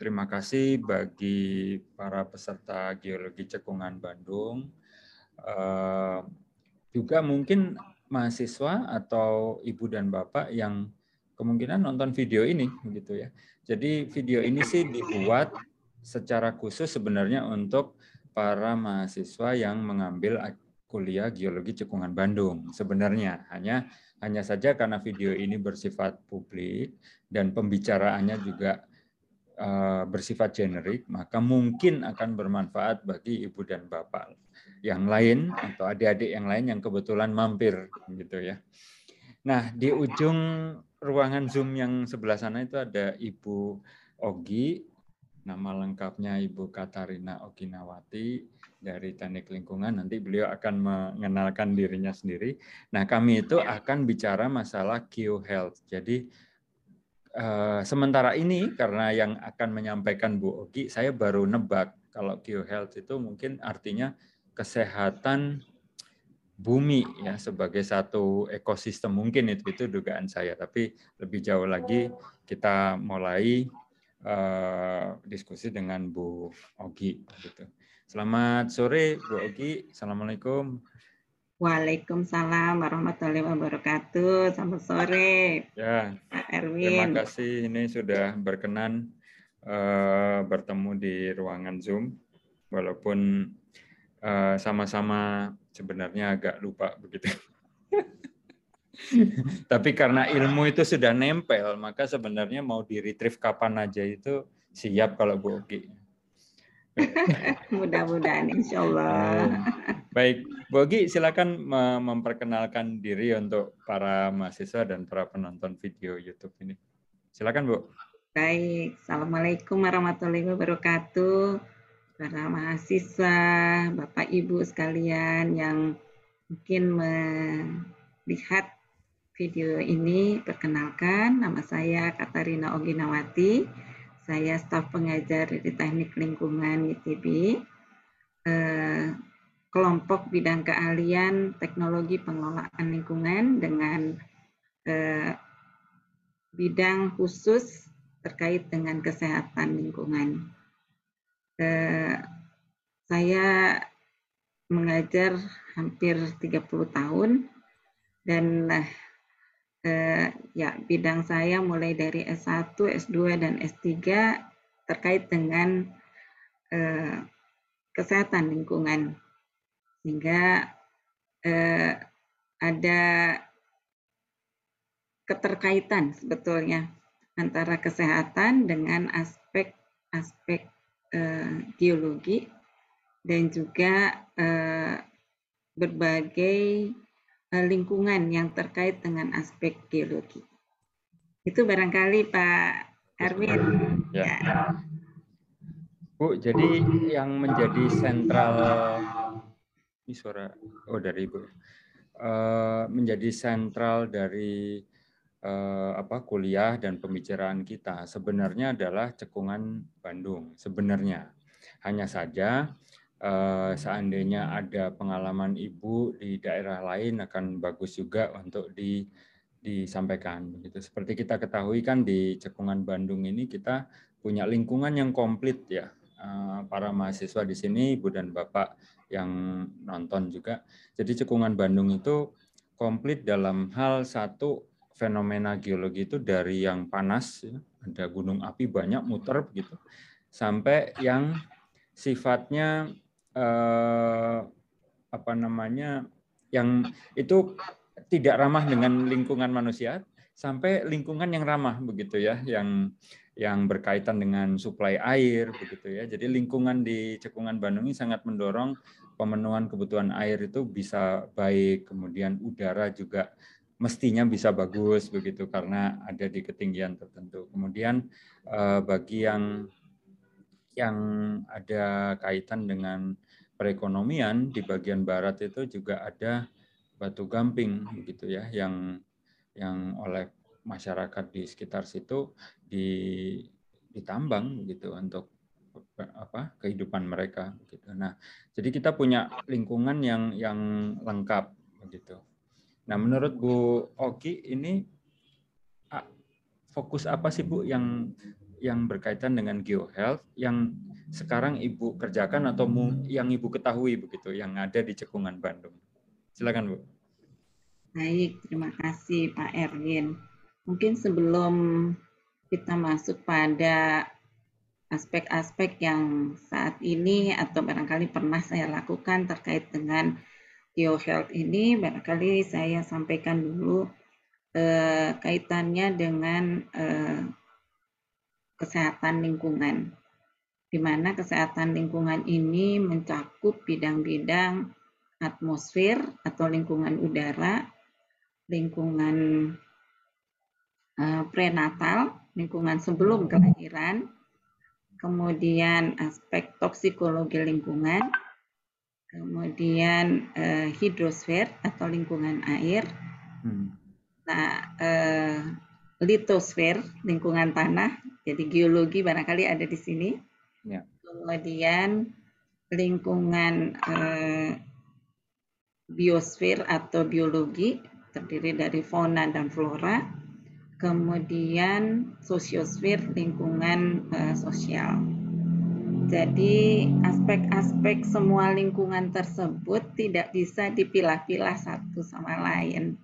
terima kasih bagi para peserta Geologi Cekungan Bandung. Eh, juga mungkin mahasiswa atau ibu dan bapak yang kemungkinan nonton video ini gitu ya. Jadi video ini sih dibuat secara khusus sebenarnya untuk para mahasiswa yang mengambil kuliah geologi cekungan Bandung. Sebenarnya hanya hanya saja karena video ini bersifat publik dan pembicaraannya juga bersifat generik, maka mungkin akan bermanfaat bagi ibu dan bapak yang lain atau adik-adik yang lain yang kebetulan mampir gitu ya. Nah, di ujung ruangan Zoom yang sebelah sana itu ada Ibu Ogi, nama lengkapnya Ibu Katarina Oginawati dari Teknik Lingkungan. Nanti beliau akan mengenalkan dirinya sendiri. Nah, kami itu akan bicara masalah Q-Health. Jadi, eh, sementara ini karena yang akan menyampaikan Bu Ogi, saya baru nebak kalau Q-Health itu mungkin artinya kesehatan bumi ya sebagai satu ekosistem mungkin itu itu dugaan saya tapi lebih jauh lagi kita mulai uh, diskusi dengan Bu Ogi gitu. Selamat sore Bu Ogi. Assalamualaikum. Waalaikumsalam warahmatullahi wabarakatuh. Selamat sore. Ya. Pak Erwin. Terima kasih ini sudah berkenan uh, bertemu di ruangan Zoom walaupun Eh, sama-sama sebenarnya agak lupa begitu. Tapi karena ilmu itu sudah nempel, maka sebenarnya mau di retrieve kapan aja itu siap kalau Bu Ogi. Mudah-mudahan insya Allah. Baik, Bu Ogi silakan memperkenalkan diri untuk para mahasiswa dan para penonton video YouTube ini. Silakan Bu. Baik, Assalamualaikum warahmatullahi wabarakatuh para mahasiswa, Bapak Ibu sekalian yang mungkin melihat video ini, perkenalkan nama saya Katarina Oginawati. Saya staf pengajar di Teknik Lingkungan ITB. Eh, kelompok bidang keahlian teknologi pengelolaan lingkungan dengan eh, bidang khusus terkait dengan kesehatan lingkungan. Eh, saya mengajar hampir 30 tahun dan eh, ya bidang saya mulai dari S1, S2 dan S3 terkait dengan eh, kesehatan lingkungan sehingga eh, ada keterkaitan sebetulnya antara kesehatan dengan aspek-aspek uh, geologi dan juga uh, berbagai uh, lingkungan yang terkait dengan aspek geologi. Itu barangkali Pak Erwin. Ya. ya. Bu, jadi yang menjadi sentral ini suara oh dari Ibu. Uh, menjadi sentral dari eh, apa kuliah dan pembicaraan kita sebenarnya adalah cekungan Bandung sebenarnya. Hanya saja eh, seandainya ada pengalaman ibu di daerah lain akan bagus juga untuk di disampaikan begitu. Seperti kita ketahui kan di cekungan Bandung ini kita punya lingkungan yang komplit ya para mahasiswa di sini ibu dan bapak yang nonton juga. Jadi cekungan Bandung itu komplit dalam hal satu fenomena geologi itu dari yang panas, ya, ada gunung api banyak muter begitu, sampai yang sifatnya eh, apa namanya, yang itu tidak ramah dengan lingkungan manusia, sampai lingkungan yang ramah begitu ya, yang yang berkaitan dengan suplai air begitu ya. Jadi lingkungan di Cekungan Bandung ini sangat mendorong pemenuhan kebutuhan air itu bisa baik, kemudian udara juga mestinya bisa bagus begitu karena ada di ketinggian tertentu. Kemudian eh, bagi yang yang ada kaitan dengan perekonomian di bagian barat itu juga ada batu gamping begitu ya yang yang oleh masyarakat di sekitar situ di ditambang gitu untuk apa kehidupan mereka gitu. Nah, jadi kita punya lingkungan yang yang lengkap begitu. Nah, menurut Bu Oki ini fokus apa sih Bu yang yang berkaitan dengan geohealth yang sekarang Ibu kerjakan atau yang Ibu ketahui begitu yang ada di Cekungan Bandung. Silakan Bu. Baik, terima kasih Pak Erwin. Mungkin sebelum kita masuk pada aspek-aspek yang saat ini atau barangkali pernah saya lakukan terkait dengan geohealth ini, barangkali saya sampaikan dulu eh, kaitannya dengan eh, kesehatan lingkungan, di mana kesehatan lingkungan ini mencakup bidang-bidang atmosfer atau lingkungan udara, lingkungan prenatal, lingkungan sebelum kelahiran, kemudian aspek toksikologi lingkungan, kemudian uh, hidrosfer atau lingkungan air, hmm. nah uh, litosfer lingkungan tanah, jadi geologi barangkali ada di sini, ya. kemudian lingkungan uh, biosfer atau biologi terdiri dari fauna dan flora, kemudian sosiosfer lingkungan uh, sosial. Jadi aspek-aspek semua lingkungan tersebut tidak bisa dipilah-pilah satu sama lain.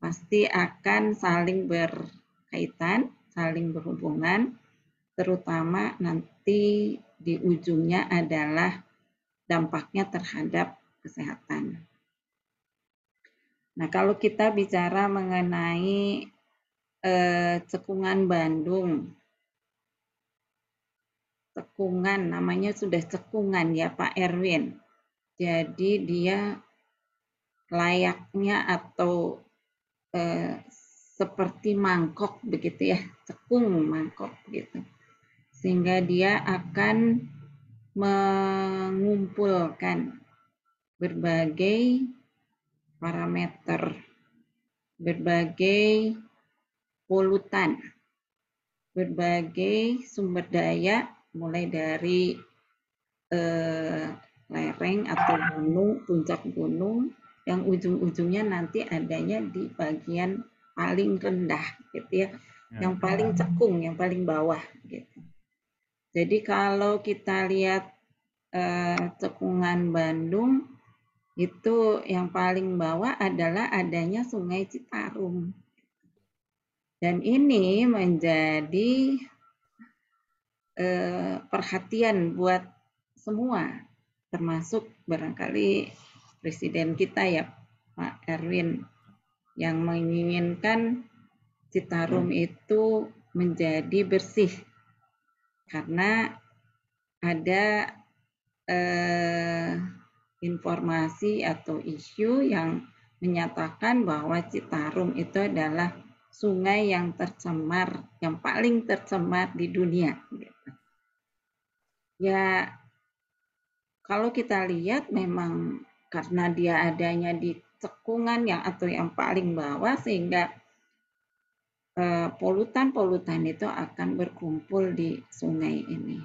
Pasti akan saling berkaitan, saling berhubungan, terutama nanti di ujungnya adalah dampaknya terhadap kesehatan. Nah, kalau kita bicara mengenai eh, cekungan Bandung. Cekungan, namanya sudah cekungan ya Pak Erwin. Jadi dia layaknya atau eh, seperti mangkok begitu ya, cekung mangkok gitu. Sehingga dia akan mengumpulkan berbagai parameter, berbagai polutan, berbagai sumber daya mulai dari eh, lereng atau gunung, puncak gunung yang ujung-ujungnya nanti adanya di bagian paling rendah gitu ya, ya. yang paling cekung, yang paling bawah gitu. Jadi kalau kita lihat eh, cekungan Bandung itu yang paling bawah adalah adanya Sungai Citarum. Dan ini menjadi eh, perhatian buat semua, termasuk barangkali Presiden kita ya Pak Erwin yang menginginkan Citarum hmm. itu menjadi bersih karena ada eh, informasi atau isu yang menyatakan bahwa Citarum itu adalah sungai yang tercemar, yang paling tercemar di dunia. Gitu. Ya, kalau kita lihat memang karena dia adanya di cekungan yang atau yang paling bawah sehingga eh, polutan-polutan itu akan berkumpul di sungai ini.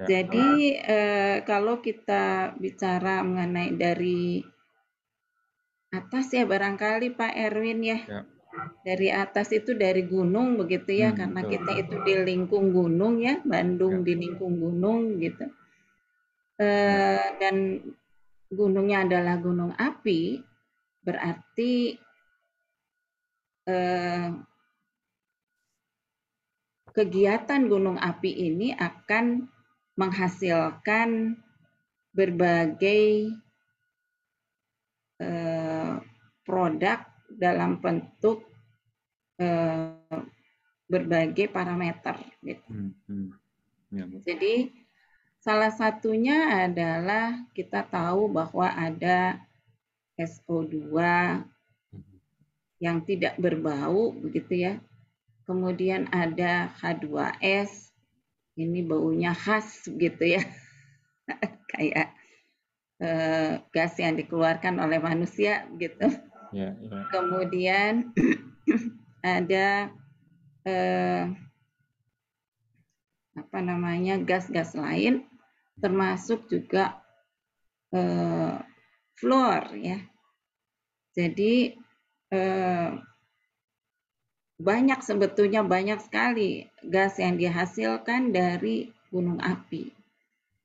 Ya. Jadi eh, kalau kita bicara mengenai dari atas ya barangkali Pak Erwin ya. ya. Dari atas itu dari gunung begitu ya, hmm, karena betul. kita itu di lingkung gunung ya, Bandung ya. di lingkung gunung gitu. E, dan gunungnya adalah gunung api, berarti e, kegiatan gunung api ini akan menghasilkan berbagai Eh, produk dalam bentuk eh, berbagai parameter. Gitu. Hmm, hmm. Ya, Jadi salah satunya adalah kita tahu bahwa ada SO2 hmm. yang tidak berbau begitu ya. Kemudian ada H2S, ini baunya khas gitu ya. Kayak eh, gas yang dikeluarkan oleh manusia gitu. Yeah, yeah. Kemudian ada eh, apa namanya gas-gas lain, termasuk juga eh, fluor ya. Jadi eh, banyak sebetulnya banyak sekali gas yang dihasilkan dari gunung api.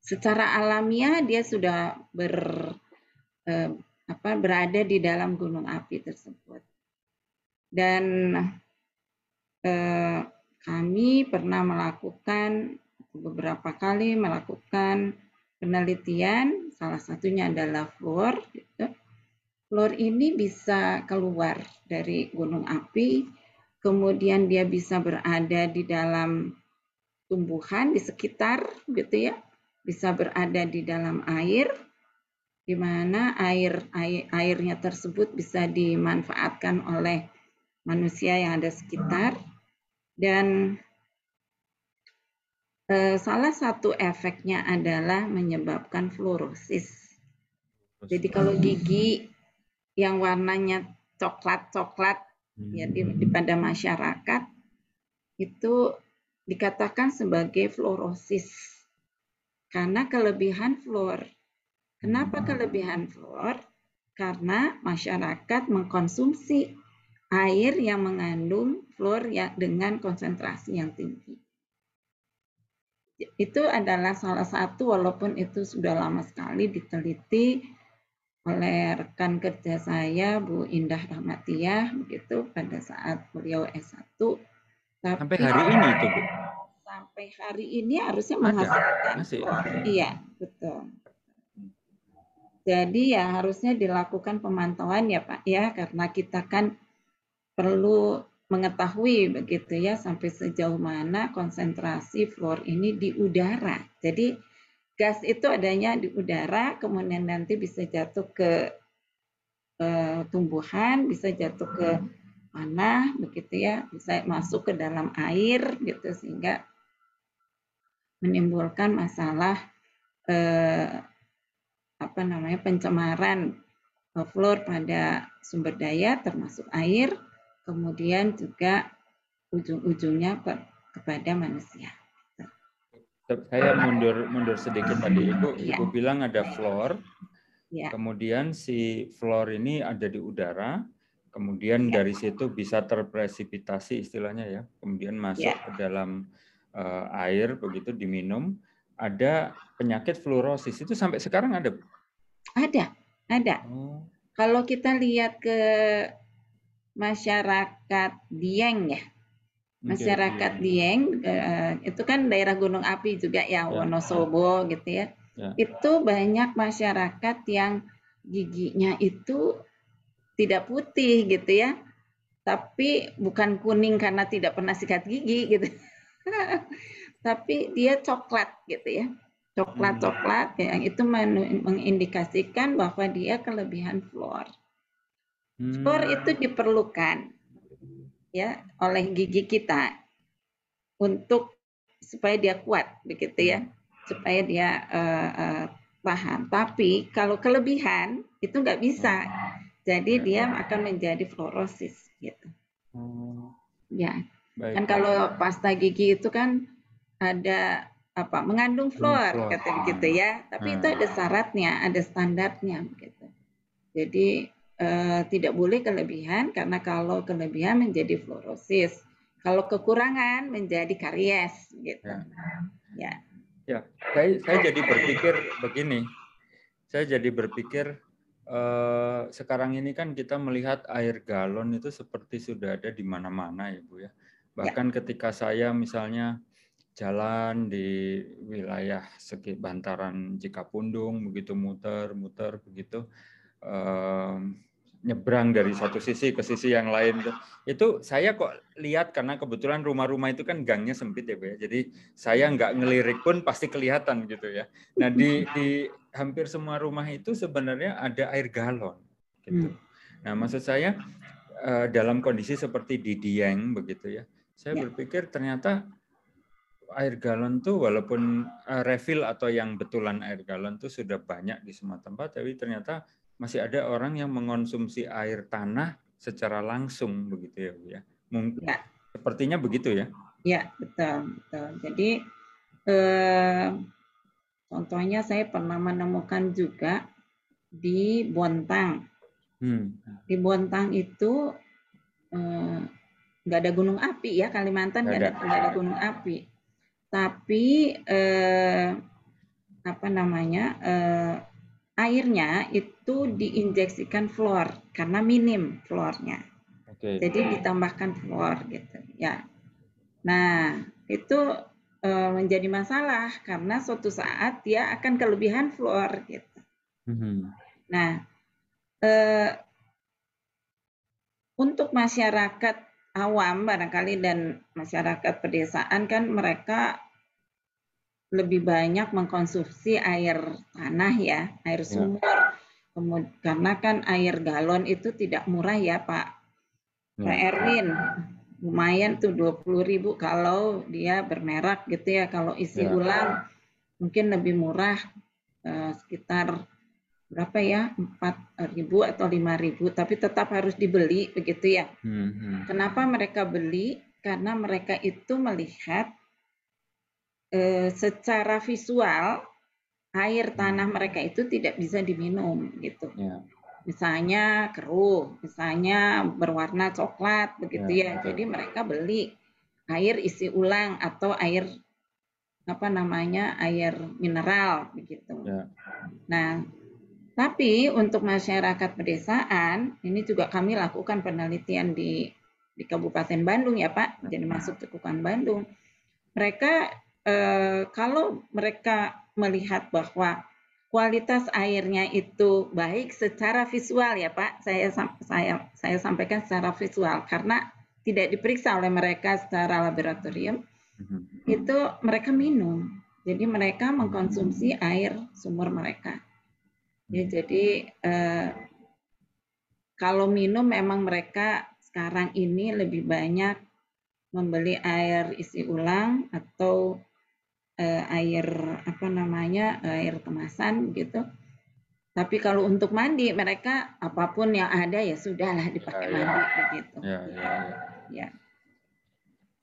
Secara alamiah dia sudah ber eh, apa berada di dalam gunung api tersebut. Dan eh, kami pernah melakukan beberapa kali melakukan penelitian, salah satunya adalah fluor. Gitu. Fluor ini bisa keluar dari gunung api, kemudian dia bisa berada di dalam tumbuhan di sekitar, gitu ya, bisa berada di dalam air, di mana air, air airnya tersebut bisa dimanfaatkan oleh manusia yang ada sekitar dan eh, salah satu efeknya adalah menyebabkan fluorosis. Jadi kalau gigi yang warnanya coklat-coklat ya di, di pada masyarakat itu dikatakan sebagai fluorosis karena kelebihan fluor Kenapa kelebihan fluor? Karena masyarakat mengkonsumsi air yang mengandung fluor yang dengan konsentrasi yang tinggi. Itu adalah salah satu walaupun itu sudah lama sekali diteliti oleh rekan kerja saya Bu Indah Rahmatiah begitu pada saat beliau S1. Tapi, sampai hari ini itu Bu. Sampai hari ini harusnya menghasilkan. Iya, betul. Jadi ya harusnya dilakukan pemantauan ya Pak ya karena kita kan perlu mengetahui begitu ya sampai sejauh mana konsentrasi fluor ini di udara. Jadi gas itu adanya di udara kemudian nanti bisa jatuh ke eh, tumbuhan, bisa jatuh ke tanah begitu ya, bisa masuk ke dalam air gitu sehingga menimbulkan masalah eh, apa namanya pencemaran fluor pada sumber daya termasuk air, kemudian juga ujung-ujungnya kepada manusia. Saya mundur mundur sedikit tadi Ibu, ya. Ibu bilang ada fluor. Ya. Kemudian si fluor ini ada di udara, kemudian ya. dari situ bisa terpresipitasi istilahnya ya, kemudian masuk ya. ke dalam air begitu diminum ada penyakit fluorosis itu sampai sekarang ada? Ada, ada. Oh. Kalau kita lihat ke masyarakat Dieng ya, masyarakat okay, Dieng uh, itu kan daerah gunung api juga ya, ya. Wonosobo gitu ya. ya. Itu banyak masyarakat yang giginya itu tidak putih gitu ya, tapi bukan kuning karena tidak pernah sikat gigi gitu. tapi dia coklat gitu ya. Coklat coklat yang itu mengindikasikan bahwa dia kelebihan fluor hmm. fluor itu diperlukan ya oleh gigi kita untuk supaya dia kuat begitu ya. Supaya dia uh, uh, tahan tapi kalau kelebihan itu nggak bisa. Jadi dia akan menjadi fluorosis gitu. Hmm. ya Baik. kan kalau pasta gigi itu kan ada apa mengandung fluor kata begitu ya. Tapi hmm. itu ada syaratnya ada standarnya begitu. Jadi eh, tidak boleh kelebihan karena kalau kelebihan menjadi fluorosis. Kalau kekurangan menjadi karies gitu ya. Ya, ya saya saya jadi berpikir begini. Saya jadi berpikir eh, sekarang ini kan kita melihat air galon itu seperti sudah ada di mana-mana ya bu ya. Bahkan ya. ketika saya misalnya jalan di wilayah segi bantaran Cikapundung begitu muter-muter begitu eh, nyebrang dari satu sisi ke sisi yang lain itu saya kok lihat karena kebetulan rumah-rumah itu kan gangnya sempit ya Bu ya. Jadi saya nggak ngelirik pun pasti kelihatan gitu ya. Nah di, di hampir semua rumah itu sebenarnya ada air galon gitu. Hmm. Nah maksud saya eh, dalam kondisi seperti di Dieng begitu ya. Saya ya. berpikir ternyata air galon tuh walaupun uh, refill atau yang betulan air galon tuh sudah banyak di semua tempat, tapi ternyata masih ada orang yang mengonsumsi air tanah secara langsung begitu ya, Bu ya. Mungkin ya. sepertinya begitu ya. Ya, betul, betul. Jadi eh, contohnya saya pernah menemukan juga di Bontang. Hmm. Di Bontang itu eh, nggak ada gunung api ya Kalimantan nggak ada. Nggak ada gunung api. Tapi eh, apa namanya eh, airnya itu diinjeksikan fluor karena minim fluornya. Okay. Jadi ditambahkan fluor gitu ya. Nah itu eh, menjadi masalah karena suatu saat dia akan kelebihan fluor gitu. Mm -hmm. Nah eh, untuk masyarakat awam barangkali dan masyarakat pedesaan kan mereka lebih banyak mengkonsumsi air tanah ya, air ya. sumur. Ya. Kemudian, karena kan air galon itu tidak murah ya Pak. Ya. Pak Erwin, lumayan tuh 20 ribu kalau dia bermerek gitu ya. Kalau isi ya. ulang mungkin lebih murah eh, sekitar berapa ya? Empat ribu atau lima ribu tapi tetap harus dibeli begitu ya? Hmm, hmm. kenapa mereka beli? Karena mereka itu melihat eh, secara visual air tanah mereka itu tidak bisa diminum gitu. Yeah. misalnya keruh misalnya berwarna coklat begitu yeah, ya. jadi mereka beli air isi ulang atau air apa namanya air mineral begitu. Yeah. nah tapi untuk masyarakat pedesaan, ini juga kami lakukan penelitian di di Kabupaten Bandung ya Pak, jadi masuk cekukan Bandung. Mereka eh, kalau mereka melihat bahwa kualitas airnya itu baik secara visual ya Pak, saya saya saya sampaikan secara visual karena tidak diperiksa oleh mereka secara laboratorium, mhm. itu mereka minum. Jadi mereka mengkonsumsi air sumur mereka. Ya, jadi eh, kalau minum memang mereka sekarang ini lebih banyak membeli air isi ulang atau eh, air apa namanya air kemasan gitu. Tapi kalau untuk mandi mereka apa pun yang ada ya sudahlah dipakai ya, ya. mandi begitu. Ya, ya, ya. ya.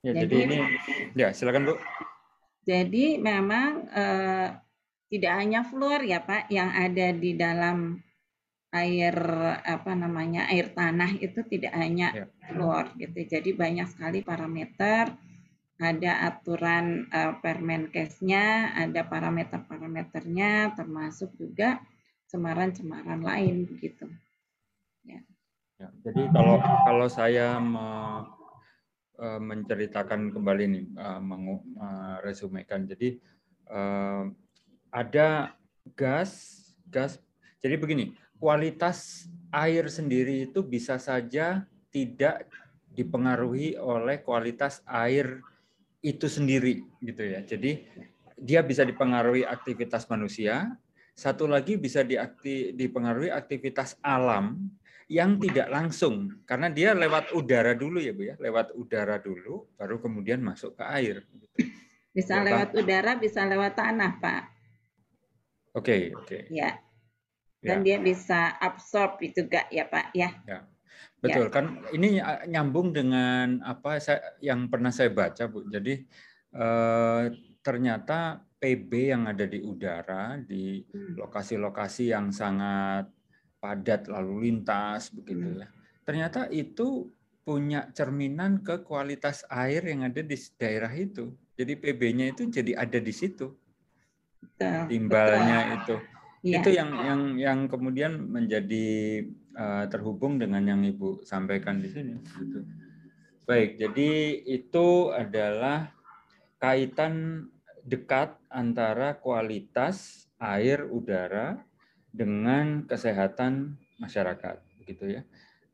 ya jadi, jadi ini ya silakan Bu. Jadi memang eh, tidak hanya fluor ya Pak yang ada di dalam air apa namanya air tanah itu tidak hanya ya. fluor gitu. Jadi banyak sekali parameter, ada aturan uh, Permenkesnya, ada parameter-parameternya termasuk juga cemaran-cemaran lain begitu. Ya. ya. Jadi kalau kalau saya me, uh, menceritakan kembali nih, uh, meresumekan. Jadi uh, ada gas, gas. Jadi begini, kualitas air sendiri itu bisa saja tidak dipengaruhi oleh kualitas air itu sendiri gitu ya. Jadi dia bisa dipengaruhi aktivitas manusia, satu lagi bisa diakti, dipengaruhi aktivitas alam yang tidak langsung karena dia lewat udara dulu ya Bu ya, lewat udara dulu baru kemudian masuk ke air. Bisa ya, lewat udara, bisa lewat tanah, Pak. Oke, okay, oke. Okay. Ya. Dan ya. dia bisa absorb itu juga ya Pak ya. Ya. Betul ya. kan ini nyambung dengan apa saya yang pernah saya baca Bu. Jadi eh, ternyata PB yang ada di udara di hmm. lokasi-lokasi yang sangat padat lalu lintas begitu hmm. ya. Ternyata itu punya cerminan ke kualitas air yang ada di daerah itu. Jadi PB-nya itu jadi ada di situ timbalnya Betul. itu. Ya. Itu yang yang yang kemudian menjadi uh, terhubung dengan yang Ibu sampaikan di sini. Gitu. Baik, jadi itu adalah kaitan dekat antara kualitas air udara dengan kesehatan masyarakat, begitu ya.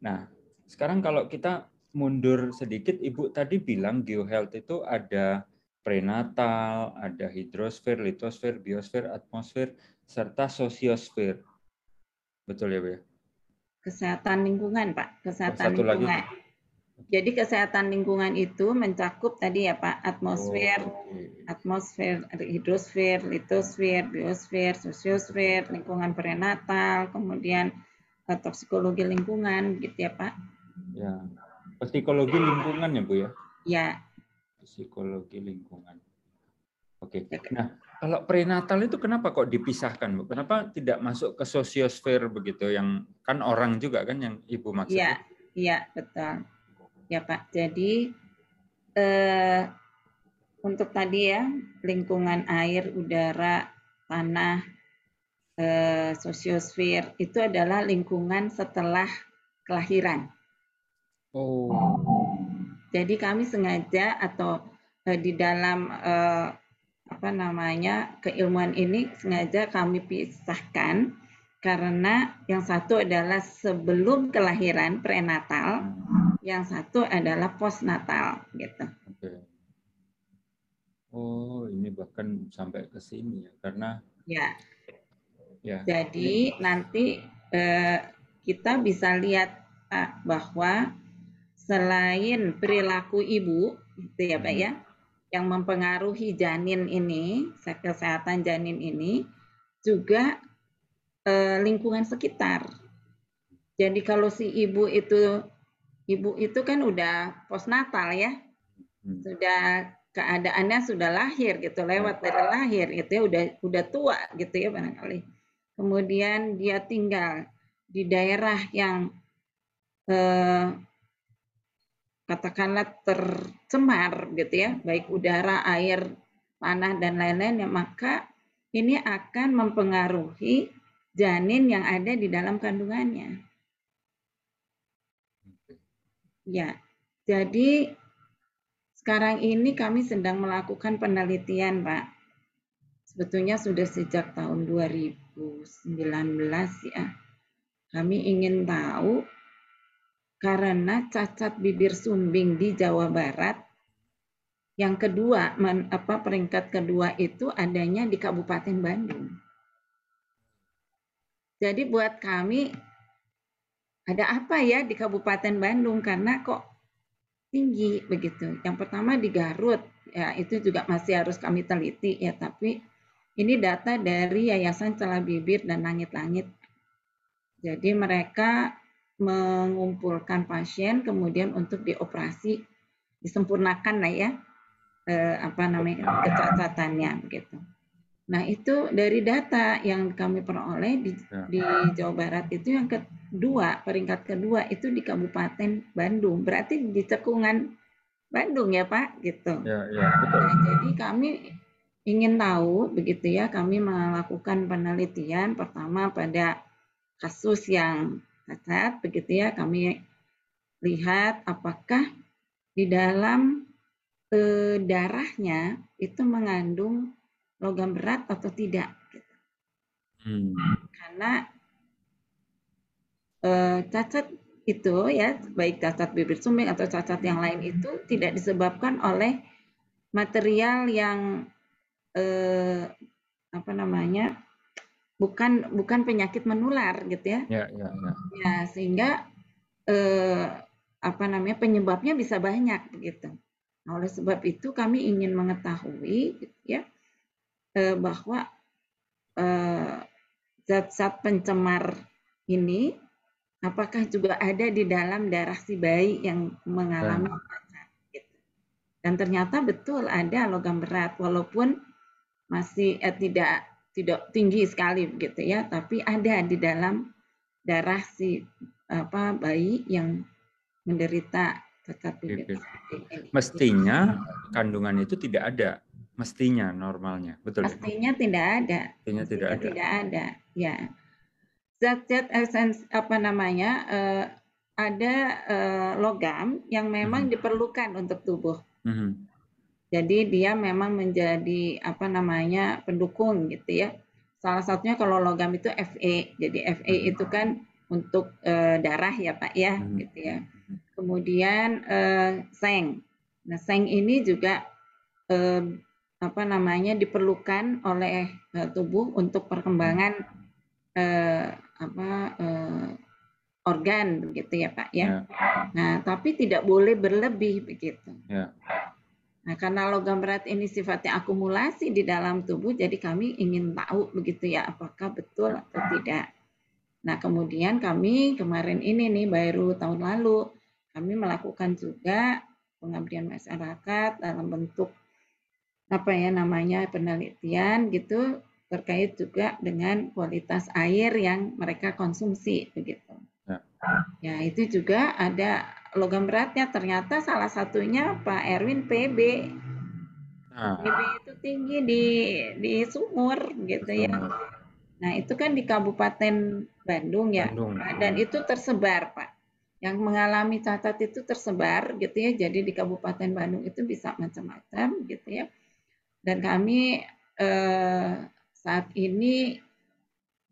Nah, sekarang kalau kita mundur sedikit, Ibu tadi bilang geohealth itu ada prenatal, ada hidrosfer, litosfer, biosfer, atmosfer, serta sosiosfer. Betul ya, Bu ya? Kesehatan lingkungan, Pak. Kesehatan Satu lingkungan. Lagi. Jadi kesehatan lingkungan itu mencakup tadi ya Pak, atmosfer, oh, okay. atmosfer, hidrosfer, litosfer, biosfer, sosiosfer, lingkungan prenatal, kemudian uh, toksikologi lingkungan gitu ya Pak. Ya. Psikologi lingkungan ya Bu ya? Ya, psikologi lingkungan. Oke. Nah, kalau prenatal itu kenapa kok dipisahkan, Bu? Kenapa tidak masuk ke sosiosfer begitu yang kan orang juga kan yang Ibu maksud? Iya, iya, betul. ya Pak. Jadi eh, untuk tadi ya lingkungan air, udara, tanah, eh, sosiosfer itu adalah lingkungan setelah kelahiran. Oh. Jadi kami sengaja atau eh, di dalam eh, apa namanya keilmuan ini sengaja kami pisahkan karena yang satu adalah sebelum kelahiran prenatal, yang satu adalah postnatal gitu. Oke. Oh, ini bahkan sampai ke sini ya karena ya. Ya. Jadi nanti eh, kita bisa lihat Pak bahwa selain perilaku ibu, itu ya Pak ya, yang mempengaruhi janin ini, kesehatan janin ini, juga eh, lingkungan sekitar. Jadi kalau si ibu itu, ibu itu kan udah postnatal ya, hmm. sudah keadaannya sudah lahir gitu, lewat dari lahir itu ya udah udah tua gitu ya barangkali. Kemudian dia tinggal di daerah yang eh, katakanlah tercemar gitu ya, baik udara, air, tanah dan lain-lain ya maka ini akan mempengaruhi janin yang ada di dalam kandungannya. Ya, jadi sekarang ini kami sedang melakukan penelitian, Pak. Sebetulnya sudah sejak tahun 2019 ya. Kami ingin tahu karena cacat bibir sumbing di Jawa Barat yang kedua men, apa peringkat kedua itu adanya di Kabupaten Bandung. Jadi buat kami ada apa ya di Kabupaten Bandung karena kok tinggi begitu. Yang pertama di Garut ya itu juga masih harus kami teliti ya tapi ini data dari Yayasan Celah Bibir dan Langit-Langit. Jadi mereka mengumpulkan pasien kemudian untuk dioperasi disempurnakan lah ya eh, apa namanya kecacatannya begitu. Nah itu dari data yang kami peroleh di, ya. di Jawa Barat itu yang kedua peringkat kedua itu di Kabupaten Bandung berarti di cekungan Bandung ya Pak gitu. Ya, ya, betul. Nah, jadi kami ingin tahu begitu ya kami melakukan penelitian pertama pada kasus yang cacat begitu ya kami lihat apakah di dalam e, darahnya itu mengandung logam berat atau tidak gitu. hmm. karena e, cacat itu ya baik cacat bibir sumbing atau cacat yang lain itu tidak disebabkan oleh material yang eh, apa namanya bukan bukan penyakit menular gitu ya. Ya, ya, ya. ya sehingga eh, apa namanya penyebabnya bisa banyak begitu. Nah, oleh sebab itu kami ingin mengetahui gitu ya eh, bahwa eh, zat-zat pencemar ini apakah juga ada di dalam darah si bayi yang mengalami cacat gitu. Dan ternyata betul ada logam berat walaupun masih eh, tidak tidak tinggi sekali begitu ya, tapi ada di dalam darah si apa bayi yang menderita bibir. Mestinya kandungan itu tidak ada, mestinya normalnya, betul? Ya? Mestinya ya? tidak ada. Mestinya, tidak ada. Tidak ada, ya. Zat-zat esens apa namanya eh, ada eh, logam yang memang hmm. diperlukan untuk tubuh. Hmm. Jadi dia memang menjadi apa namanya pendukung gitu ya. Salah satunya kalau logam itu Fe. Jadi Fe hmm. itu kan untuk e, darah ya Pak ya hmm. gitu ya. Kemudian e, seng. Nah, seng ini juga e, apa namanya diperlukan oleh e, tubuh untuk perkembangan e, apa e, organ begitu ya Pak ya. ya. Nah, tapi tidak boleh berlebih begitu. Ya. Nah, karena logam berat ini sifatnya akumulasi di dalam tubuh, jadi kami ingin tahu begitu ya, apakah betul atau tidak. Nah, kemudian kami kemarin ini nih baru tahun lalu kami melakukan juga pengabdian masyarakat dalam bentuk apa ya namanya penelitian gitu terkait juga dengan kualitas air yang mereka konsumsi begitu. Ya, ya itu juga ada logam beratnya ternyata salah satunya Pak Erwin PB. Nah. PB itu tinggi di di sumur gitu ya. Nah, itu kan di Kabupaten Bandung ya. Bandung. Dan itu tersebar, Pak. Yang mengalami cacat itu tersebar gitu ya. Jadi di Kabupaten Bandung itu bisa macam-macam gitu ya. Dan kami eh, saat ini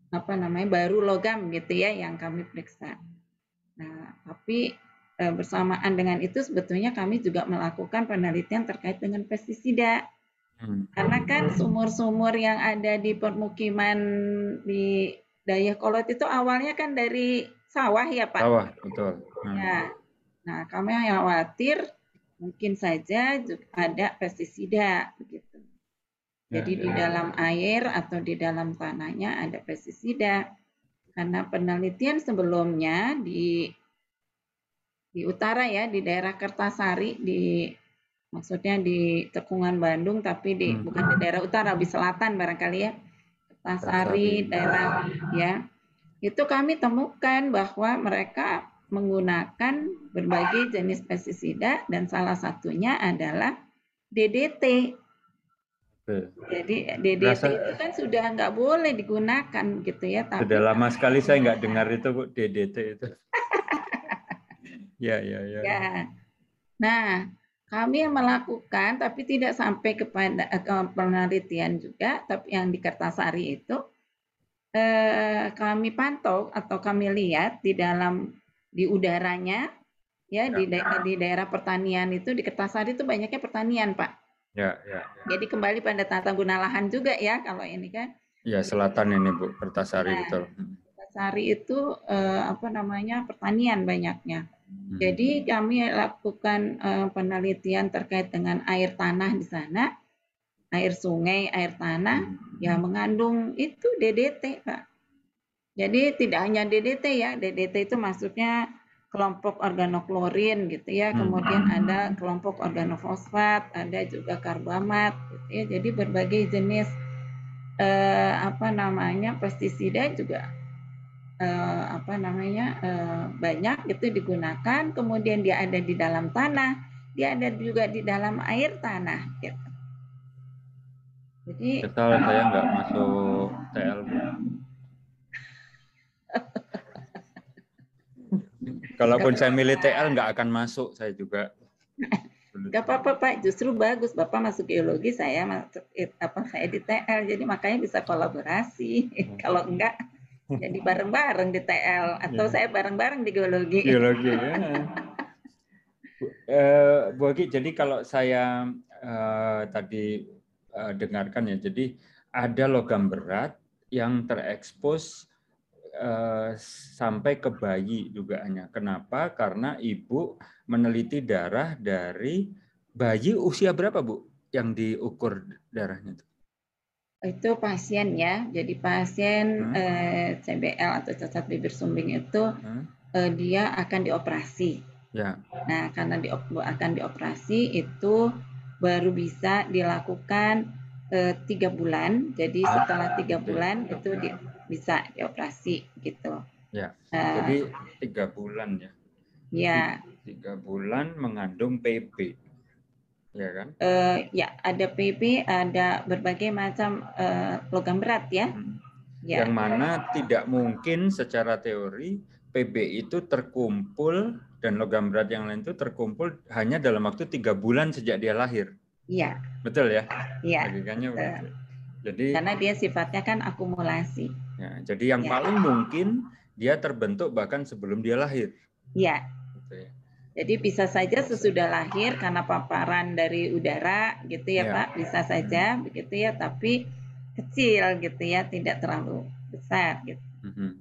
apa namanya baru logam gitu ya yang kami periksa. Nah, tapi bersamaan dengan itu sebetulnya kami juga melakukan penelitian terkait dengan pestisida. Hmm. Karena kan sumur-sumur yang ada di permukiman di Dayakolot itu awalnya kan dari sawah ya Pak. Sawah, betul. Hmm. Ya. Nah, kami khawatir mungkin saja ada pestisida begitu. Jadi ya, di ya. dalam air atau di dalam tanahnya ada pestisida. Karena penelitian sebelumnya di di utara ya, di daerah Kertasari, di maksudnya di Tekungan Bandung, tapi di hmm. bukan di daerah utara, di selatan barangkali ya, Kertasari, daerah ya, itu kami temukan bahwa mereka menggunakan berbagai jenis pestisida dan salah satunya adalah DDT jadi DDT Rasa, itu kan sudah nggak boleh digunakan gitu ya. Tapi sudah lama sekali saya nggak dengar itu Bu DDT itu. Ya ya ya. Ya. Nah kami yang melakukan tapi tidak sampai kepada ke penelitian juga, tapi yang di Kertasari itu eh, kami pantau atau kami lihat di dalam di udaranya ya, ya. di da di daerah pertanian itu di Kertasari itu banyaknya pertanian Pak Ya, ya, ya. Jadi kembali pada tata guna lahan juga ya kalau ini kan. Ya, selatan ini Bu, Kertasari nah, betul. Kertasari itu eh, apa namanya? pertanian banyaknya. Hmm. Jadi kami lakukan eh, penelitian terkait dengan air tanah di sana, air sungai, air tanah hmm. ya mengandung itu DDT, Pak. Jadi tidak hanya DDT ya, DDT itu maksudnya kelompok organoklorin gitu ya, hmm. kemudian ada kelompok organofosfat, ada juga karbamat gitu ya. Jadi berbagai jenis eh, apa namanya pestisida juga eh, apa namanya eh, banyak itu digunakan, kemudian dia ada di dalam tanah, dia ada juga di dalam air tanah gitu. Jadi Betul, saya nggak masuk TL. Kalaupun saya milih TL nggak akan masuk saya juga. Gak apa-apa Pak, justru bagus Bapak masuk geologi, saya masuk apa saya di TL, jadi makanya bisa kolaborasi. Kalau enggak, jadi bareng-bareng di TL atau ya. saya bareng-bareng di geologi. Geologi ya. Bu, uh, Bu Agi, jadi kalau saya uh, tadi uh, dengarkan ya, jadi ada logam berat yang terekspos Eh, sampai ke bayi dugaannya. Kenapa? Karena ibu meneliti darah dari bayi usia berapa bu yang diukur darahnya itu? Itu pasien ya. Jadi pasien hmm. eh, CBL atau cacat bibir sumbing itu hmm. eh, dia akan dioperasi. Ya. Nah karena di, akan dioperasi itu baru bisa dilakukan eh, tiga bulan. Jadi setelah tiga bulan itu di, bisa dioperasi gitu. Ya, uh, jadi tiga bulan ya. Ya. Tiga bulan mengandung PB, ya kan? Uh, ya, ada PB, ada berbagai macam uh, logam berat ya. Hmm. ya. Yang mana tidak mungkin secara teori PB itu terkumpul dan logam berat yang lain itu terkumpul hanya dalam waktu tiga bulan sejak dia lahir. Iya. Betul ya? Iya. Jadi karena dia sifatnya kan akumulasi. Ya, jadi yang ya. paling mungkin dia terbentuk bahkan sebelum dia lahir. Iya. Jadi bisa saja sesudah lahir karena paparan dari udara gitu ya, ya. Pak, bisa saja hmm. begitu ya, tapi kecil gitu ya, tidak terlalu besar gitu. Hmm.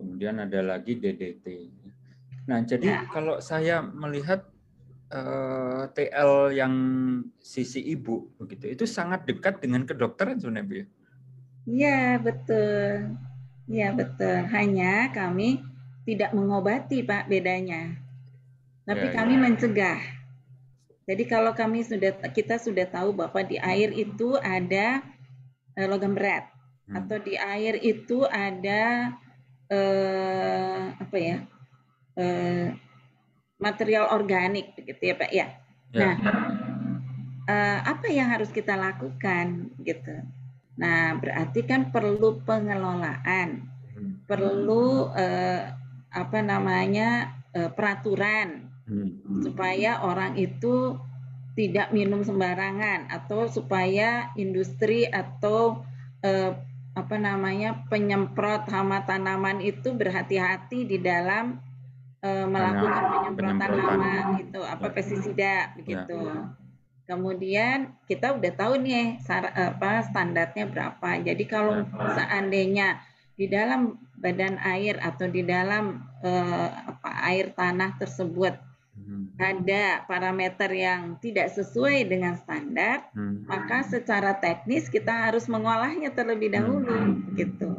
Kemudian ada lagi DDT. Nah, jadi ya. kalau saya melihat uh, eh, TL yang sisi ibu begitu, itu sangat dekat dengan kedokteran sebenarnya, Bu ya? Iya, betul. Iya, betul. Hanya kami tidak mengobati, Pak, bedanya. Tapi ya, kami ya. mencegah. Jadi kalau kami sudah kita sudah tahu bahwa di air itu ada eh, logam berat hmm. atau di air itu ada eh, apa ya? Eh, material organik begitu ya Pak ya. ya. Nah, uh, apa yang harus kita lakukan gitu. Nah, berarti kan perlu pengelolaan, hmm. perlu uh, apa namanya uh, peraturan. Supaya orang itu tidak minum sembarangan atau supaya industri atau uh, apa namanya penyemprot hama tanaman itu berhati-hati di dalam uh, melakukan penyemprotan hama itu apa ya. pestisida begitu. Ya. Kemudian kita udah tahu nih apa standarnya berapa. Jadi kalau seandainya di dalam badan air atau di dalam eh, apa air tanah tersebut hmm. ada parameter yang tidak sesuai dengan standar, hmm. maka secara teknis kita harus mengolahnya terlebih dahulu hmm. gitu.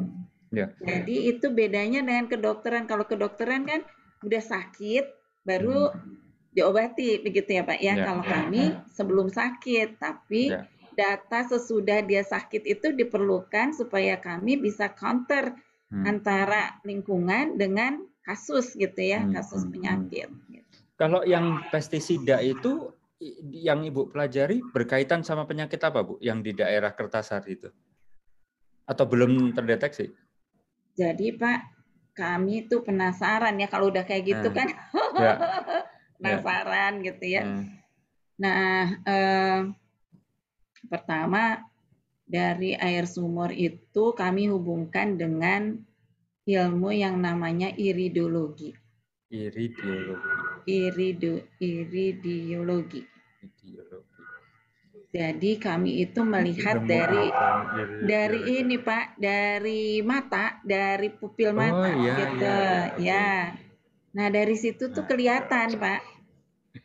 Ya. Jadi itu bedanya dengan kedokteran. Kalau kedokteran kan udah sakit baru hmm diobati begitu ya Pak ya. ya. Kalau kami sebelum sakit, tapi ya. data sesudah dia sakit itu diperlukan supaya kami bisa counter hmm. antara lingkungan dengan kasus gitu ya, hmm. kasus hmm, hmm. penyakit. Kalau yang pestisida itu yang Ibu pelajari berkaitan sama penyakit apa Bu yang di daerah Kertasari itu? Atau belum terdeteksi? Jadi Pak, kami tuh penasaran ya kalau udah kayak gitu hmm. kan. Ya. penasaran yeah. gitu ya. Hmm. Nah, eh, pertama dari air sumur itu kami hubungkan dengan ilmu yang namanya iridologi. Iridologi. Irido, iridiologi. Jadi kami itu melihat dari dari ini Pak, dari mata, dari pupil mata oh, iya, gitu. Iya. Ya. Nah, dari situ tuh kelihatan, Pak.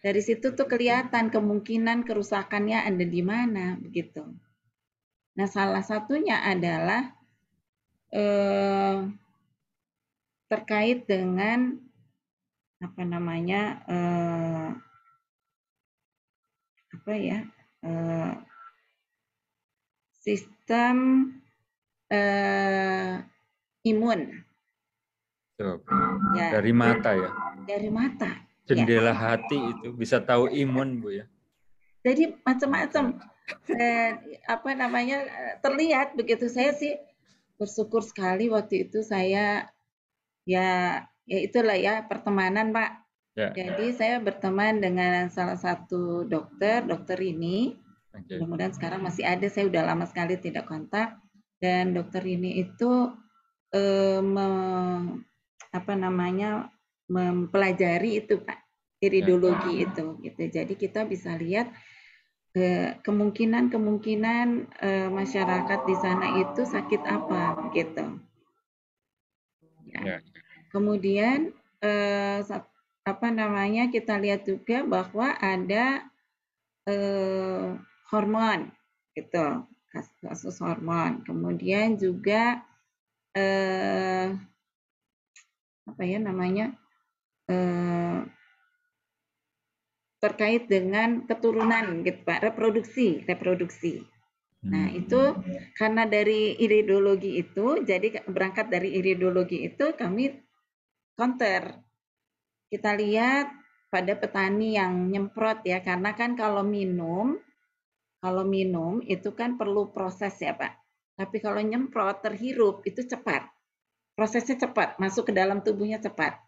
Dari situ tuh kelihatan kemungkinan kerusakannya ada di mana begitu. Nah, salah satunya adalah eh, terkait dengan apa namanya eh, apa ya eh, sistem eh, imun. Ya. Dari mata ya. Dari mata jendela ya. hati itu bisa tahu imun bu ya jadi macam-macam eh, apa namanya terlihat begitu saya sih bersyukur sekali waktu itu saya ya ya itulah ya pertemanan pak ya. jadi saya berteman dengan salah satu dokter dokter ini okay. mudah-mudahan sekarang masih ada saya udah lama sekali tidak kontak dan dokter ini itu eh, me, apa namanya mempelajari itu Pak, iridologi ya. itu gitu. Jadi kita bisa lihat eh, kemungkinan-kemungkinan eh, masyarakat di sana itu sakit apa gitu. Ya. ya. Kemudian eh, apa namanya kita lihat juga bahwa ada hormon gitu kasus hormon. Kemudian juga apa ya namanya eh, terkait dengan keturunan gitu Pak, reproduksi, reproduksi. Nah, hmm. itu karena dari iridologi itu, jadi berangkat dari iridologi itu kami counter. Kita lihat pada petani yang nyemprot ya, karena kan kalau minum, kalau minum itu kan perlu proses ya Pak. Tapi kalau nyemprot terhirup itu cepat prosesnya cepat, masuk ke dalam tubuhnya cepat.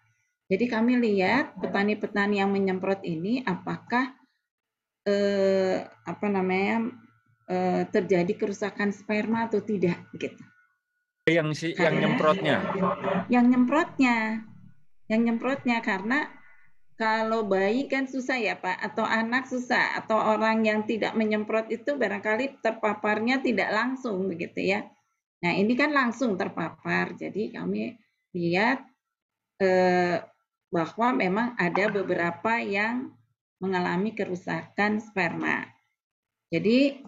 Jadi kami lihat petani-petani yang menyemprot ini apakah eh, apa namanya eh, terjadi kerusakan sperma atau tidak gitu. Yang si karena, yang nyemprotnya. Yang nyemprotnya. Yang nyemprotnya karena kalau bayi kan susah ya Pak atau anak susah atau orang yang tidak menyemprot itu barangkali terpaparnya tidak langsung begitu ya. Nah, ini kan langsung terpapar. Jadi kami lihat eh, bahwa memang ada beberapa yang mengalami kerusakan sperma. Jadi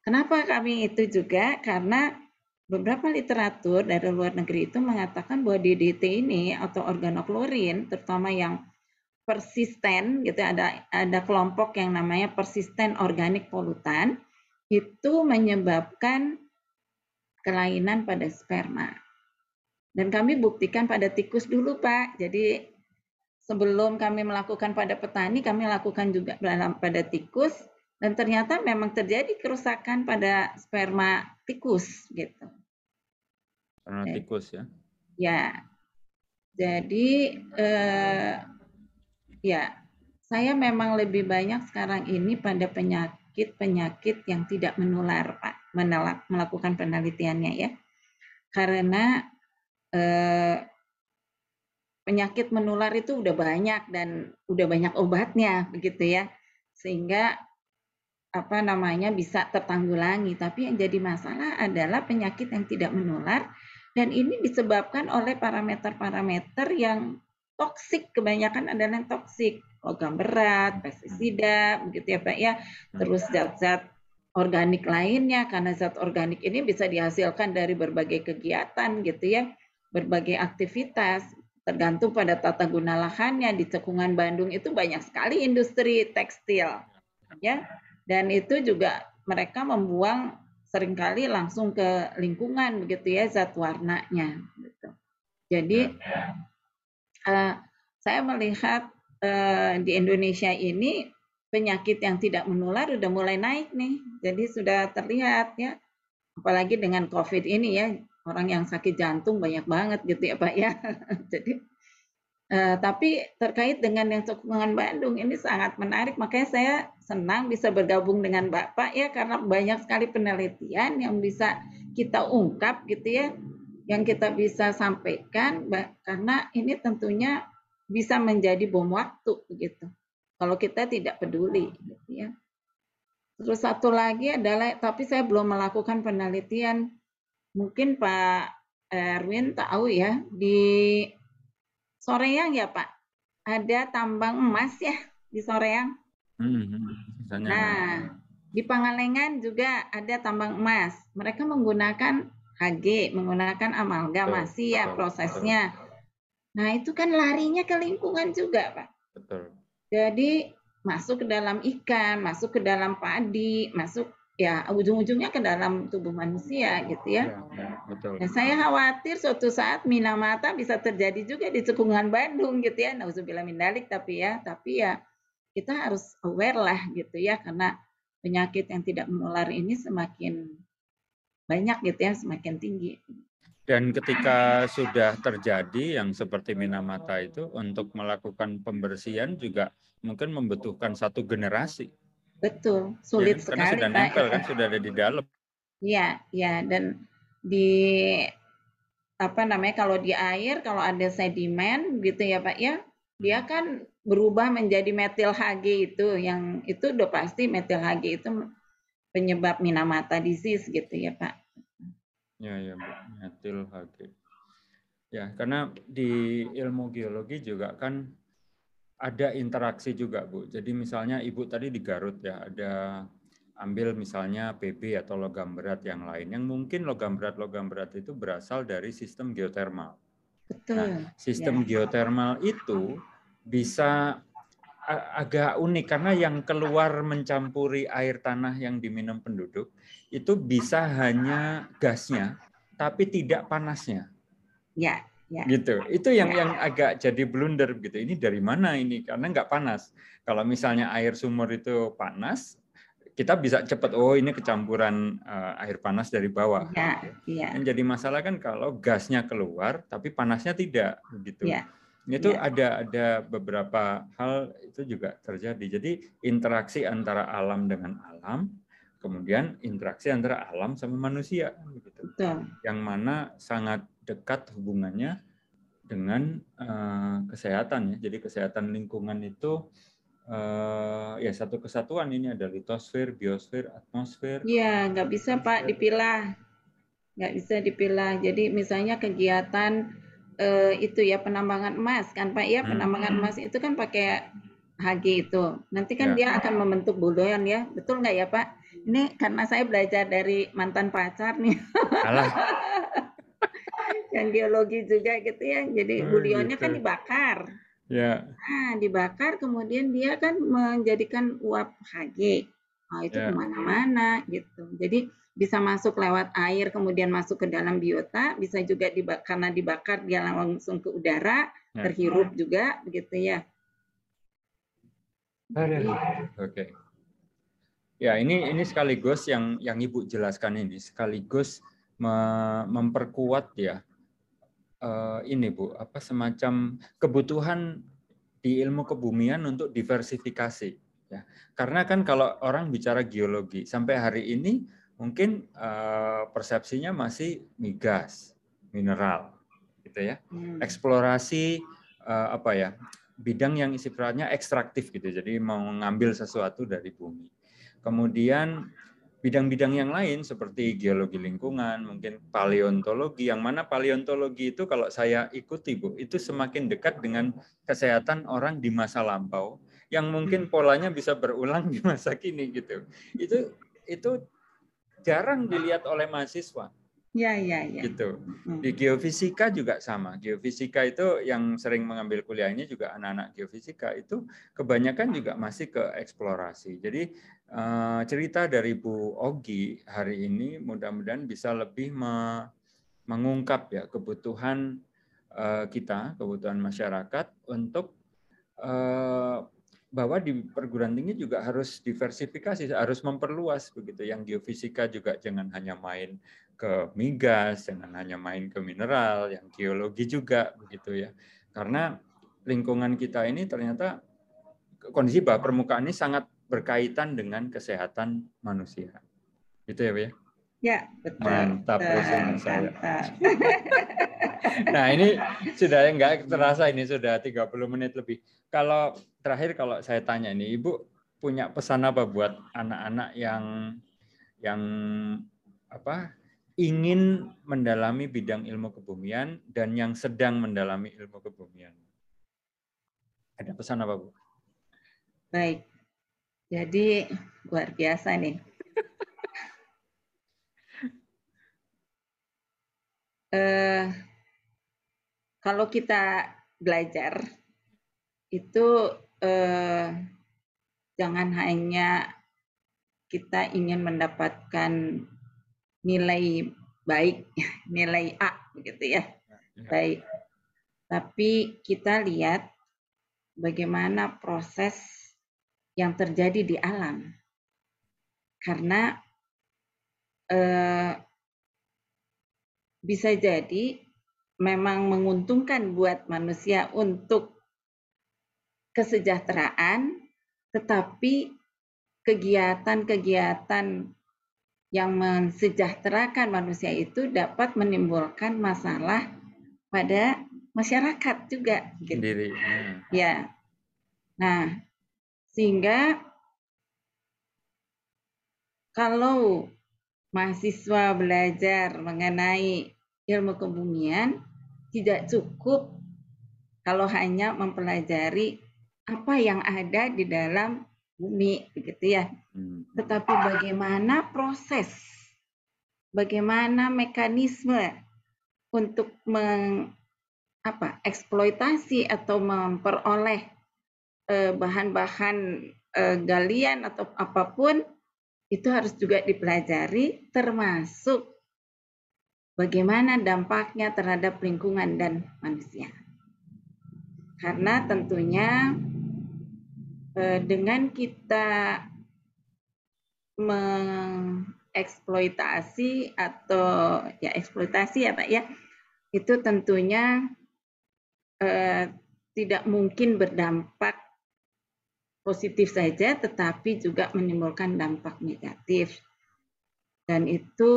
kenapa kami itu juga? Karena beberapa literatur dari luar negeri itu mengatakan bahwa DDT ini atau organoklorin, terutama yang persisten, gitu ada ada kelompok yang namanya persisten organik polutan, itu menyebabkan kelainan pada sperma. Dan kami buktikan pada tikus dulu, Pak. Jadi sebelum kami melakukan pada petani, kami lakukan juga pada tikus dan ternyata memang terjadi kerusakan pada sperma tikus gitu. Sperma tikus ya? Ya. Jadi eh, ya saya memang lebih banyak sekarang ini pada penyakit-penyakit yang tidak menular Pak, menelak, melakukan penelitiannya ya. Karena eh, penyakit menular itu udah banyak dan udah banyak obatnya begitu ya. Sehingga apa namanya bisa tertanggulangi. Tapi yang jadi masalah adalah penyakit yang tidak menular dan ini disebabkan oleh parameter-parameter yang toksik. Kebanyakan adalah yang toksik. Logam berat, pestisida, begitu ya Pak ya. Terus zat-zat organik lainnya karena zat organik ini bisa dihasilkan dari berbagai kegiatan gitu ya, berbagai aktivitas tergantung pada tata guna lahannya. Di cekungan Bandung itu banyak sekali industri tekstil ya dan itu juga mereka membuang sering kali langsung ke lingkungan begitu ya zat warnanya gitu. Jadi uh, saya melihat uh, di Indonesia ini penyakit yang tidak menular udah mulai naik nih. Jadi sudah terlihat ya. Apalagi dengan COVID ini ya, orang yang sakit jantung banyak banget gitu ya Pak ya. Jadi Uh, tapi terkait dengan yang cekungan Bandung ini sangat menarik, makanya saya senang bisa bergabung dengan Bapak ya karena banyak sekali penelitian yang bisa kita ungkap gitu ya, yang kita bisa sampaikan karena ini tentunya bisa menjadi bom waktu begitu. Kalau kita tidak peduli gitu ya. Terus satu lagi adalah tapi saya belum melakukan penelitian. Mungkin Pak Erwin tahu ya di Soreang ya Pak, ada tambang emas ya di Soreang. Hmm, hmm nah, di Pangalengan juga ada tambang emas. Mereka menggunakan HG, menggunakan amalgamasi ya prosesnya. Nah, itu kan larinya ke lingkungan juga, Pak. Betul. Jadi masuk ke dalam ikan, masuk ke dalam padi, masuk ya ujung-ujungnya ke dalam tubuh manusia gitu ya. ya, ya betul. Dan saya khawatir suatu saat minamata bisa terjadi juga di cekungan Bandung gitu ya. Nauzubillah min dalik tapi ya, tapi ya kita harus aware lah gitu ya karena penyakit yang tidak menular ini semakin banyak gitu ya, semakin tinggi. Dan ketika sudah terjadi yang seperti minamata itu untuk melakukan pembersihan juga mungkin membutuhkan satu generasi Betul, sulit ya, sekali. Karena sudah nempel kan, sudah ada di dalam. Iya, iya dan di apa namanya kalau di air kalau ada sedimen gitu ya Pak ya, dia hmm. kan berubah menjadi metil Hg itu yang itu udah pasti metil Hg itu penyebab Minamata disease gitu ya Pak. Ya ya metil Hg. Ya, karena di ilmu geologi juga kan ada interaksi juga Bu. Jadi misalnya Ibu tadi di Garut ya ada ambil misalnya PB atau logam berat yang lain yang mungkin logam berat logam berat itu berasal dari sistem geotermal. Betul. Nah, sistem ya. geotermal itu bisa agak unik karena yang keluar mencampuri air tanah yang diminum penduduk itu bisa hanya gasnya tapi tidak panasnya. Ya. Ya. Gitu. Itu yang ya. yang agak jadi blunder gitu. Ini dari mana ini? Karena nggak panas. Kalau misalnya air sumur itu panas, kita bisa cepat oh ini kecampuran uh, air panas dari bawah. Ya, gitu. ya. Yang jadi masalah kan kalau gasnya keluar tapi panasnya tidak begitu. Ya. Itu ya. ada ada beberapa hal itu juga terjadi. Jadi interaksi antara alam dengan alam, kemudian interaksi antara alam sama manusia. Betul. Yang mana sangat dekat hubungannya dengan uh, kesehatan ya. Jadi kesehatan lingkungan itu uh, ya satu kesatuan ini ada litosfer, biosfer, atmosfer. Iya, nggak bisa Pak dipilah, nggak bisa dipilah. Jadi misalnya kegiatan uh, itu ya penambangan emas kan Pak ya, hmm. penambangan emas itu kan pakai Hg itu. Nanti kan ya. dia akan membentuk budoyan ya, betul nggak ya Pak? Ini karena saya belajar dari mantan pacar nih. Alah. yang geologi juga gitu ya. Jadi hmm, bulionnya kan gitu. kan dibakar. Ya. Nah, dibakar kemudian dia kan menjadikan uap Hg. Oh, itu ya. ke mana-mana gitu. Jadi bisa masuk lewat air kemudian masuk ke dalam biota, bisa juga dibakar, karena dibakar dia langsung ke udara, ya. terhirup juga begitu ya. Oke. Okay. Ya, ini ini sekaligus yang yang Ibu jelaskan ini sekaligus me, memperkuat ya uh, ini Bu, apa semacam kebutuhan di ilmu kebumian untuk diversifikasi ya. Karena kan kalau orang bicara geologi sampai hari ini mungkin uh, persepsinya masih migas, mineral, gitu ya. Hmm. Eksplorasi uh, apa ya bidang yang sifatnya ekstraktif gitu, jadi mau mengambil sesuatu dari bumi. Kemudian bidang-bidang yang lain seperti geologi lingkungan, mungkin paleontologi, yang mana paleontologi itu kalau saya ikuti Bu, itu semakin dekat dengan kesehatan orang di masa lampau, yang mungkin hmm. polanya bisa berulang di masa kini gitu. Itu itu jarang dilihat oleh mahasiswa. Ya, ya, ya. Gitu. Hmm. Di geofisika juga sama. Geofisika itu yang sering mengambil kuliah ini juga anak-anak geofisika itu kebanyakan juga masih ke eksplorasi. Jadi eh, cerita dari Bu Ogi hari ini mudah-mudahan bisa lebih mengungkap ya kebutuhan eh, kita, kebutuhan masyarakat untuk eh, bahwa di perguruan tinggi juga harus diversifikasi, harus memperluas begitu. Yang geofisika juga jangan hanya main ke migas, jangan hanya main ke mineral, yang geologi juga begitu ya. Karena lingkungan kita ini ternyata kondisi bawah permukaan ini sangat berkaitan dengan kesehatan manusia. Gitu ya, Bu ya? Ya, betul. Mantap betul, saya. nah, ini sudah enggak terasa ini sudah 30 menit lebih. Kalau terakhir kalau saya tanya ini, Ibu punya pesan apa buat anak-anak yang yang apa ingin mendalami bidang ilmu kebumian dan yang sedang mendalami ilmu kebumian? Ada pesan apa, Bu? Baik. Jadi luar biasa nih. eh, kalau kita belajar itu eh, jangan hanya kita ingin mendapatkan nilai baik, nilai A begitu ya. ya. Baik. Tapi kita lihat bagaimana proses yang terjadi di alam. Karena eh, bisa jadi memang menguntungkan buat manusia untuk kesejahteraan, tetapi kegiatan-kegiatan yang mensejahterakan manusia itu dapat menimbulkan masalah pada masyarakat juga. Gitu. Sendiri. Ya. Nah, sehingga kalau mahasiswa belajar mengenai ilmu kebumian, tidak cukup kalau hanya mempelajari apa yang ada di dalam bumi begitu ya. Hmm. Tetapi bagaimana proses, bagaimana mekanisme untuk meng, apa, eksploitasi atau memperoleh eh, bahan-bahan eh, galian atau apa pun itu harus juga dipelajari termasuk bagaimana dampaknya terhadap lingkungan dan manusia. Karena tentunya dengan kita mengeksploitasi atau ya eksploitasi ya Pak ya, itu tentunya eh, tidak mungkin berdampak positif saja, tetapi juga menimbulkan dampak negatif. Dan itu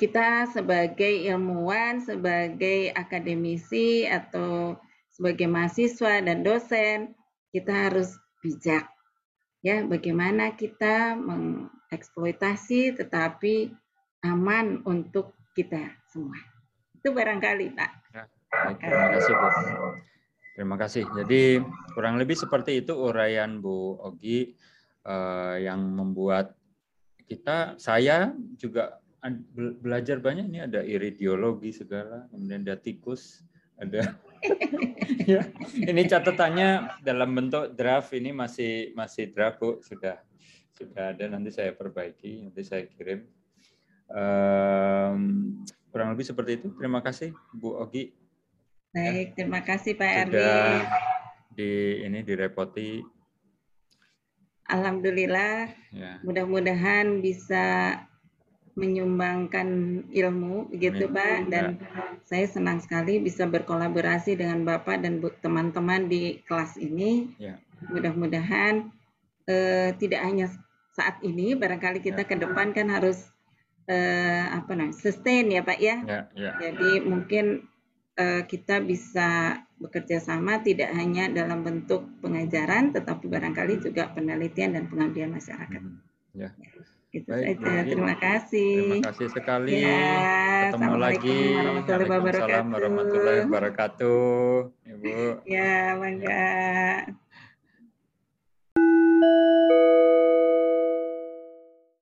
kita sebagai ilmuwan, sebagai akademisi atau sebagai mahasiswa dan dosen, kita harus bijak. Ya, bagaimana kita mengeksploitasi tetapi aman untuk kita semua. Itu barangkali, Pak. Ya, terima kasih, Bu. Terima kasih. Jadi kurang lebih seperti itu uraian Bu Ogi eh, yang membuat kita, saya juga belajar banyak. Ini ada iridiologi segala, kemudian ada tikus, ada ya. Ini catatannya dalam bentuk draft ini masih masih draft Bu, sudah sudah ada nanti saya perbaiki, nanti saya kirim. Um, kurang lebih seperti itu. Terima kasih Bu Ogi. Baik, terima kasih Pak Sudah Erwin. di ini direpoti. Alhamdulillah, Ya. mudah-mudahan bisa menyumbangkan ilmu begitu Amin. Pak dan Ya. saya senang sekali bisa berkolaborasi dengan Bapak dan teman-teman di kelas ini. Ya. Mudah-mudahan eh, tidak hanya saat ini, barangkali kita Ya. ke depan kan harus eh, apa namanya sustain ya Pak ya. Ya, ya. Jadi mungkin eh, kita bisa bekerja sama tidak hanya dalam bentuk pengajaran, tetapi barangkali juga penelitian dan pengabdian masyarakat. Hmm. Ya. Itu Baik, saja. Bu. Terima kasih. Terima kasih sekali. Ya, Ketemu lagi. Assalamualaikum warahmatullahi wabarakatuh. warahmatullahi wabarakatuh. Ibu. Ya, bangga.